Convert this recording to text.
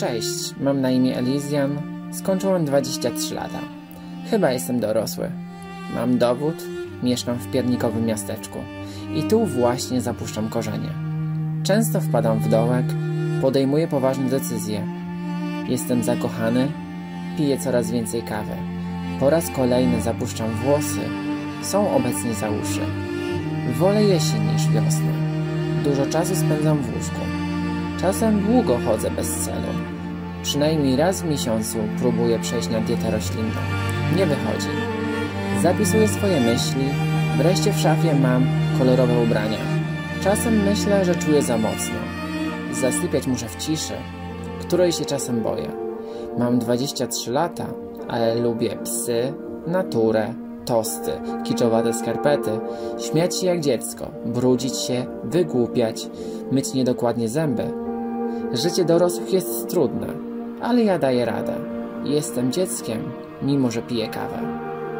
Cześć, mam na imię Elysian. Skończyłem 23 lata. Chyba jestem dorosły. Mam dowód, mieszkam w piernikowym miasteczku. I tu właśnie zapuszczam korzenie. Często wpadam w dołek, podejmuję poważne decyzje. Jestem zakochany, piję coraz więcej kawy. Po raz kolejny zapuszczam włosy, są obecnie za uszy. Wolę jesień niż wiosnę. Dużo czasu spędzam w łóżku. Czasem długo chodzę bez celu. Przynajmniej raz w miesiącu próbuję przejść na dietę roślinną. Nie wychodzi. Zapisuję swoje myśli. Wreszcie w szafie mam kolorowe ubrania. Czasem myślę, że czuję za mocno. Zasypiać muszę w ciszy, której się czasem boję. Mam 23 lata, ale lubię psy, naturę, tosty, kiczowate skarpety, śmiać się jak dziecko, brudzić się, wygłupiać, myć niedokładnie zęby. Życie dorosłych jest trudne, ale ja daję radę. Jestem dzieckiem, mimo że piję kawę.